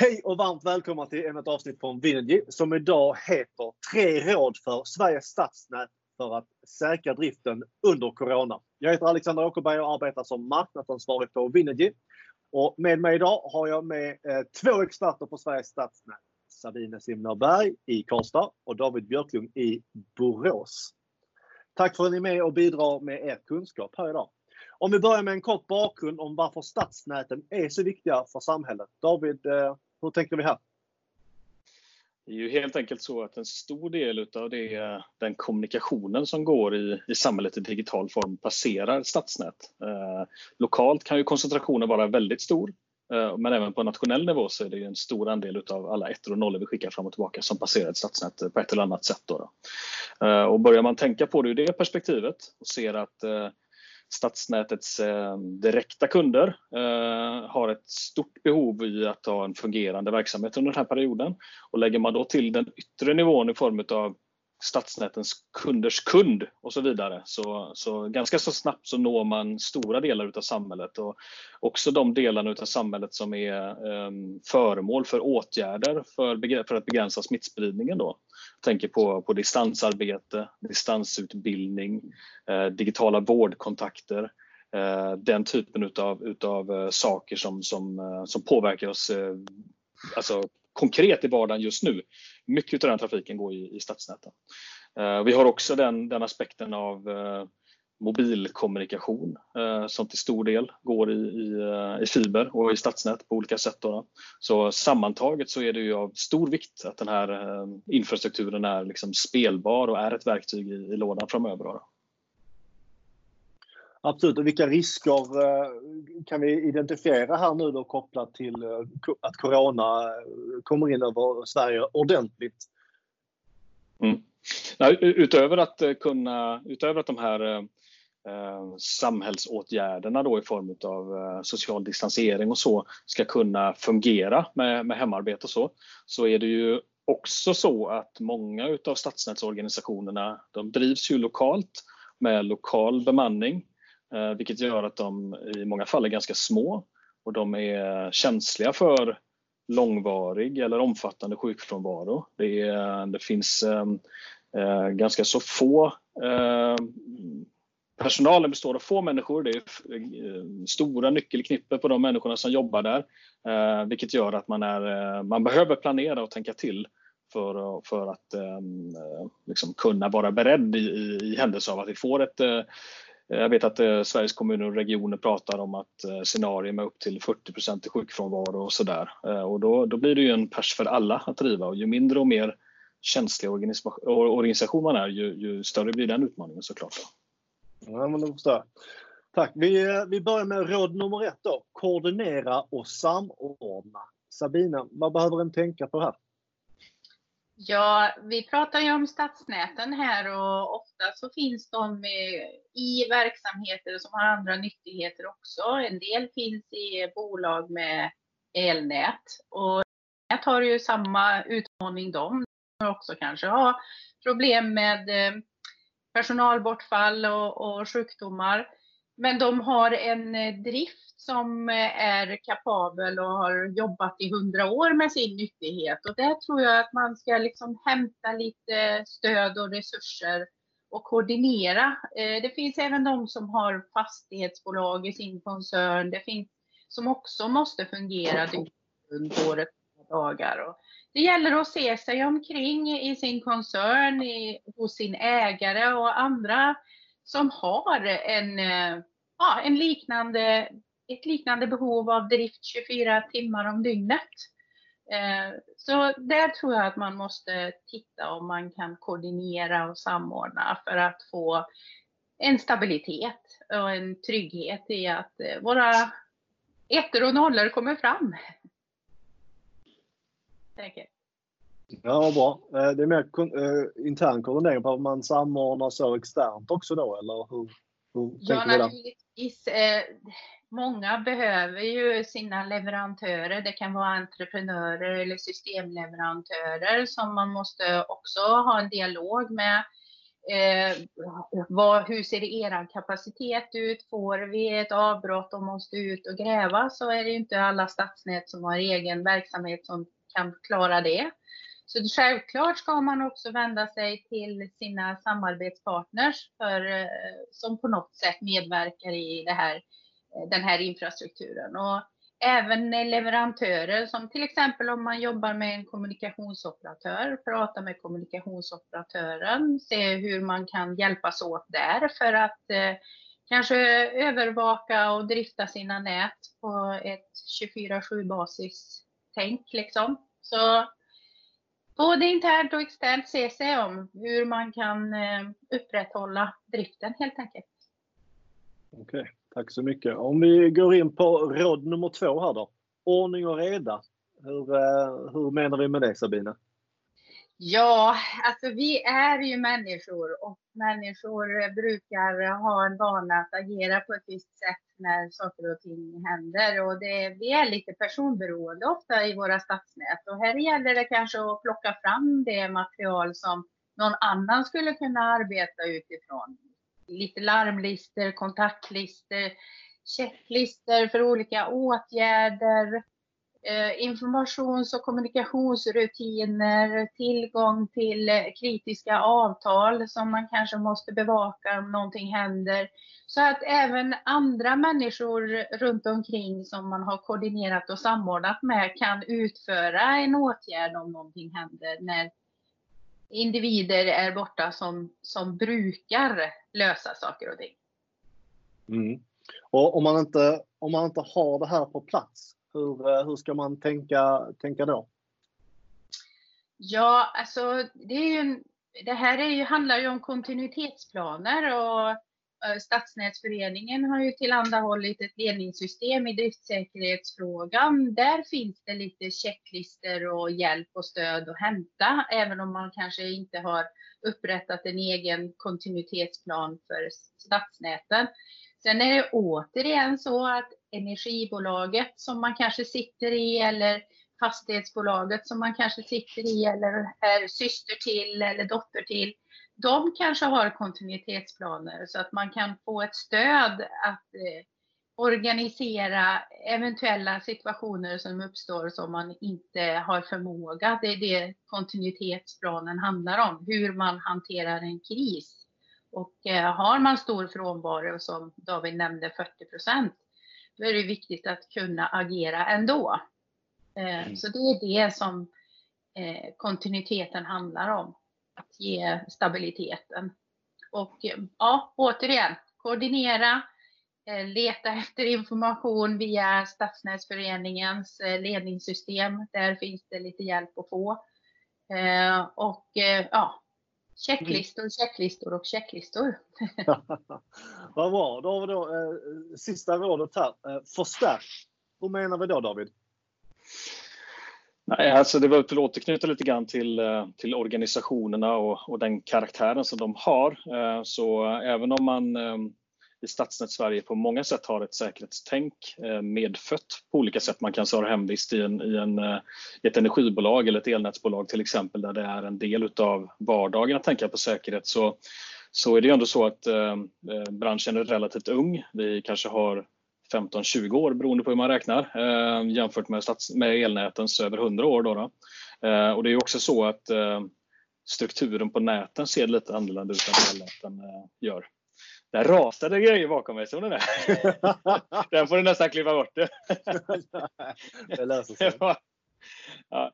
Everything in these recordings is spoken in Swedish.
Hej och varmt välkomna till ännu ett avsnitt från Vinergy som idag heter Tre råd för Sveriges stadsnät för att säkra driften under Corona. Jag heter Alexander Åkerberg och arbetar som marknadsansvarig på Vinergy. Och med mig idag har jag med eh, två experter på Sveriges stadsnät. Sabine Simnerberg i Karlstad och David Björklund i Borås. Tack för att ni är med och bidrar med er kunskap här idag. Om vi börjar med en kort bakgrund om varför stadsnäten är så viktiga för samhället. David, eh, hur tänker vi här? Det är ju helt enkelt så att en stor del av det, den kommunikationen som går i, i samhället i digital form passerar stadsnät. Eh, lokalt kan ju koncentrationen vara väldigt stor, eh, men även på nationell nivå så är det en stor andel av alla ettor och nollor vi skickar fram och tillbaka som passerar ett stadsnät på ett eller annat sätt. Då, då. Eh, och börjar man tänka på det ur det perspektivet och ser att eh, stadsnätets eh, direkta kunder eh, har ett stort behov i att ha en fungerande verksamhet under den här perioden. Och lägger man då till den yttre nivån i form av stadsnätens kunders kund och så vidare. Så, så ganska så snabbt så når man stora delar utav samhället och också de delarna utav samhället som är um, föremål för åtgärder för, för att begränsa smittspridningen. Då. Jag tänker på, på distansarbete, distansutbildning, eh, digitala vårdkontakter, eh, den typen utav, utav uh, saker som, som, uh, som påverkar oss uh, alltså konkret i vardagen just nu. Mycket av den trafiken går i, i stadsnäten. Eh, vi har också den, den aspekten av eh, mobilkommunikation eh, som till stor del går i, i, i, fiber och i stadsnät på olika sätt. Då. Så sammantaget så är det ju av stor vikt att den här infrastrukturen är liksom spelbar och är ett verktyg i, i lådan framöver. Då. Absolut. Och vilka risker eh, kan vi identifiera här nu då kopplat till eh, att corona eh, kommer in över Sverige ordentligt? Mm. Nej, utöver att kunna, utöver att de här eh, samhällsåtgärderna då i form av eh, social distansering och så ska kunna fungera med, med hemarbete och så, så är det ju också så att många utav stadsnätsorganisationerna de drivs ju lokalt med lokal bemanning Eh, vilket gör att de i många fall är ganska små och de är känsliga för långvarig eller omfattande sjukfrånvaro. Det, är, det finns ehm, eh, ganska så få eh, Personalen består av få människor. Det är eh, stora nyckelknippe på de människorna som jobbar där. Eh, vilket gör att man, är, eh, man behöver planera och tänka till för, för att ehm, liksom kunna vara beredd i, i, i händelse av att vi får ett Eh, jag vet att eh, Sveriges kommuner och regioner pratar om att eh, scenarier med upp till 40 i sjukfrånvaro och sådär. Eh, och då, då blir det ju en pers för alla att driva och ju mindre och mer känslig organisation man är ju, ju större blir den utmaningen såklart. Ja, men det förstår. Tack. Vi, vi börjar med råd nummer ett då. Koordinera och samordna. Sabina, vad behöver en tänka på här? Ja, vi pratar ju om stadsnäten här och ofta så finns de i verksamheter som har andra nyttigheter också. En del finns i bolag med elnät och nät har ju samma utmaning de också kanske ha problem med eh, personalbortfall och, och sjukdomar. Men de har en eh, drift som eh, är kapabel och har jobbat i hundra år med sin nyttighet. Och där tror jag att man ska liksom hämta lite stöd och resurser och koordinera. Eh, det finns även de som har fastighetsbolag i sin koncern. Det finns som också måste fungera runt året dagar. Och det gäller att se sig omkring i sin koncern, i, hos sin ägare och andra som har en, eh, ja, en liknande ett liknande behov av drift 24 timmar om dygnet. Eh, så där tror jag att man måste titta om man kan koordinera och samordna för att få en stabilitet och en trygghet i att eh, våra ettor och nollor kommer fram. Säkert. Ja, bra. Eh, det är mer intern koordinering på man samordnar så externt också då, eller hur, hur ja, naturligtvis många behöver ju sina leverantörer. Det kan vara entreprenörer eller systemleverantörer som man måste också ha en dialog med. Eh, vad, hur ser er kapacitet ut? Får vi ett avbrott och måste ut och gräva så är det inte alla stadsnät som har egen verksamhet som kan klara det. Så självklart ska man också vända sig till sina samarbetspartners för, eh, som på något sätt medverkar i det här, eh, den här infrastrukturen. Och även leverantörer som till exempel om man jobbar med en kommunikationsoperatör, prata med kommunikationsoperatören, se hur man kan hjälpas åt där för att eh, kanske övervaka och drifta sina nät på ett 24-7 basis tänk liksom. Så både internt och externt se sig om hur man kan eh, upprätthålla driften helt enkelt. Okej, okay, tack så mycket. Om vi går in på råd nummer två här då. Ordning och reda. Hur, eh, hur menar vi med det Sabine? Ja, alltså vi är ju människor och människor brukar ha en vana att agera på ett visst sätt när saker och ting händer och det, vi är lite personberoende ofta i våra stadsnät och här gäller det kanske att plocka fram det material som någon annan skulle kunna arbeta utifrån. Lite larmlister, kontaktlister, checklister för olika åtgärder, Eh, informations och kommunikationsrutiner, tillgång till eh, kritiska avtal som man kanske måste bevaka om någonting händer. Så att även andra människor runt omkring som man har koordinerat och samordnat med kan utföra en åtgärd om någonting händer när individer är borta som, som brukar lösa saker och ting. Mm. Och om man, inte, om man inte har det här på plats, hur, eh, hur ska man tänka, tänka då? Ja, alltså det, är ju, det här är ju, handlar ju om kontinuitetsplaner och eh, Stadsnätsföreningen har ju tillhandahållit ett ledningssystem i driftsäkerhetsfrågan. Där finns det lite checklister och hjälp och stöd att hämta, även om man kanske inte har upprättat en egen kontinuitetsplan för stadsnäten. Sen är det återigen så att energibolaget som man kanske sitter i eller fastighetsbolaget som man kanske sitter i eller är syster till eller dotter till. De kanske har kontinuitetsplaner så att man kan få ett stöd att eh, organisera eventuella situationer som uppstår som man inte har förmåga. Det är det kontinuitetsplanen handlar om, hur man hanterar en kris. Och eh, har man stor frånvaro som David nämnde 40 procent, då är det viktigt att kunna agera ändå. Eh, mm. Så det är det som eh, kontinuiteten handlar om. Att ge stabiliteten. Och ja, återigen, koordinera, leta efter information via Stadsnätsföreningens ledningssystem. Där finns det lite hjälp att få. Och ja, Checklistor, checklistor och checklistor. Vad bra. Då har vi då eh, sista rådet här. Eh, förstärk. Hur menar vi då David? Nej, alltså det var att återknyta lite grann till, eh, till organisationerna och, och den karaktären som de har. Eh, så även om man eh, i Stadsnät Sverige på många sätt har ett säkerhetstänk eh, medfött på olika sätt. Man kanske har hemvist i, en, i, en, eh, i ett energibolag eller ett elnätsbolag till exempel där det är en del utav vardagen att tänka på säkerhet så, så är det ju ändå så att eh, eh branschen är relativt ung. Vi kanske har 15-20 år beroende på hur man räknar eh, jämfört med, stats, med elnätens över 100 år. Då, då. Eh, och det är också så att eh, strukturen på näten ser lite annorlunda ut än vad elnäten gör. Där rasade grejer bakom mig, såg du det? Den får du nästan klippa bort. det löser sig. ja.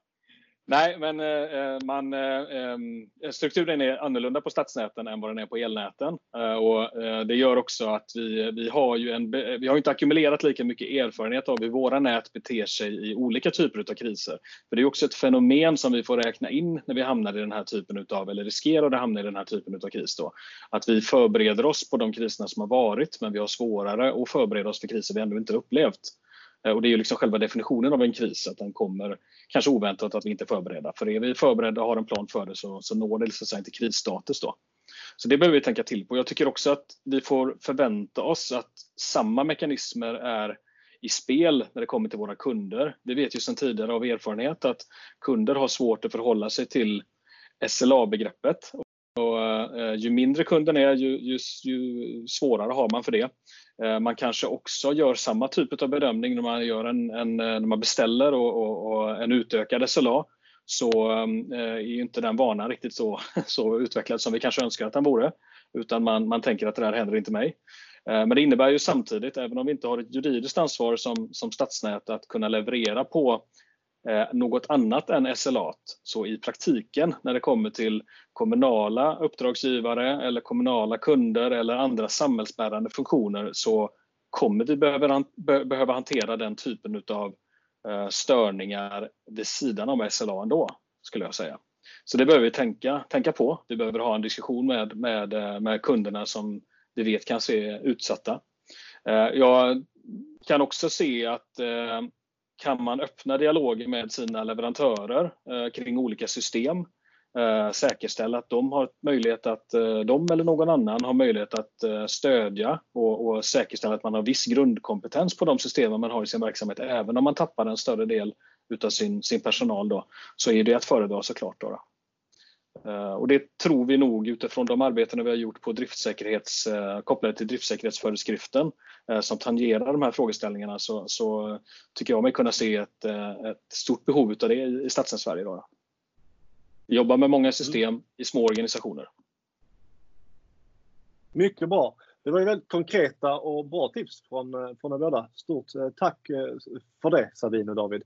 Nej, men eh, eh man, eh, eh, strukturen är annorlunda på stadsnäten än vad den är på elnäten. Eh, och eh, det gör också att vi, vi har ju en, vi har inte ackumulerat lika mycket erfarenhet av hur våra nät beter sig i olika typer av kriser. För det är också ett fenomen som vi får räkna in när vi hamnar i den här typen av, eller riskerar att hamna i den här typen av kris. Då. Att vi förbereder oss på de kriserna som har varit, men vi har svårare att förbereda oss för kriser vi ändå inte upplevt. Eh, och det är ju liksom själva definitionen av en kris, att den kommer kanske oväntat att vi inte är förberedda. För är vi förberedda och har en plan för det så, så når det liksom inte krisstatus då. Så det behöver vi tänka till på. Jag tycker också att vi får förvänta oss att samma mekanismer är i spel när det kommer till våra kunder. Vi vet ju sedan tidigare av erfarenhet att kunder har svårt att förhålla sig till SLA-begreppet och, eh, ju mindre kunden är, ju, ju, ju svårare har man för det. Eh, man kanske också gör samma typ av bedömning när man, gör en, en eh, när man beställer och, och, och en utökad SLA så är inte den vanan riktigt så, så utvecklad som vi kanske önskar att den vore. Utan man, man tänker att det där händer inte mig. Men det innebär ju samtidigt, även om vi inte har ett juridiskt ansvar som, som stadsnät att kunna leverera på Eh, något annat än SLA. Så i praktiken när det kommer till kommunala uppdragsgivare eller kommunala kunder eller andra samhällsbärande funktioner så kommer vi behöva, hantera den typen av eh, störningar vid sidan av SLA ändå, skulle jag säga. Så det behöver vi tänka, tänka på. Vi behöver ha en diskussion med, med, eh, med kunderna som vi vet kanske är utsatta. Jag kan också se att kan man öppna dialoger med sina leverantörer eh, kring olika system. Eh, säkerställa att de har möjlighet att, eh, de eller någon annan har möjlighet att eh, stödja och, och säkerställa att man har viss grundkompetens på de systemen man har i sin verksamhet. Även om man tappar en större del utav sin, sin personal då, så är det att föredra såklart. Då, då. Eh, och det tror vi nog utifrån de arbeten vi har gjort på driftsäkerhets, eh, kopplade till driftsäkerhetsföreskriften eh, som tangerar de här frågeställningarna så, så tycker jag mig kunna se ett, ett stort behov av det i Stadsnät Sverige. Vi jobbar med många system i små organisationer. Mycket bra. Det var ju väldigt konkreta och bra tips från, från er båda. Stort tack för det Sabine och David.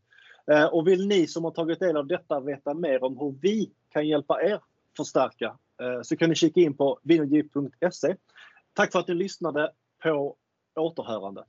Eh, och vill ni som har tagit del av detta veta mer om hur vi kan hjälpa er förstärka eh, så kan ni kika in på vinogiv.se. Tack för att ni lyssnade på återhörande.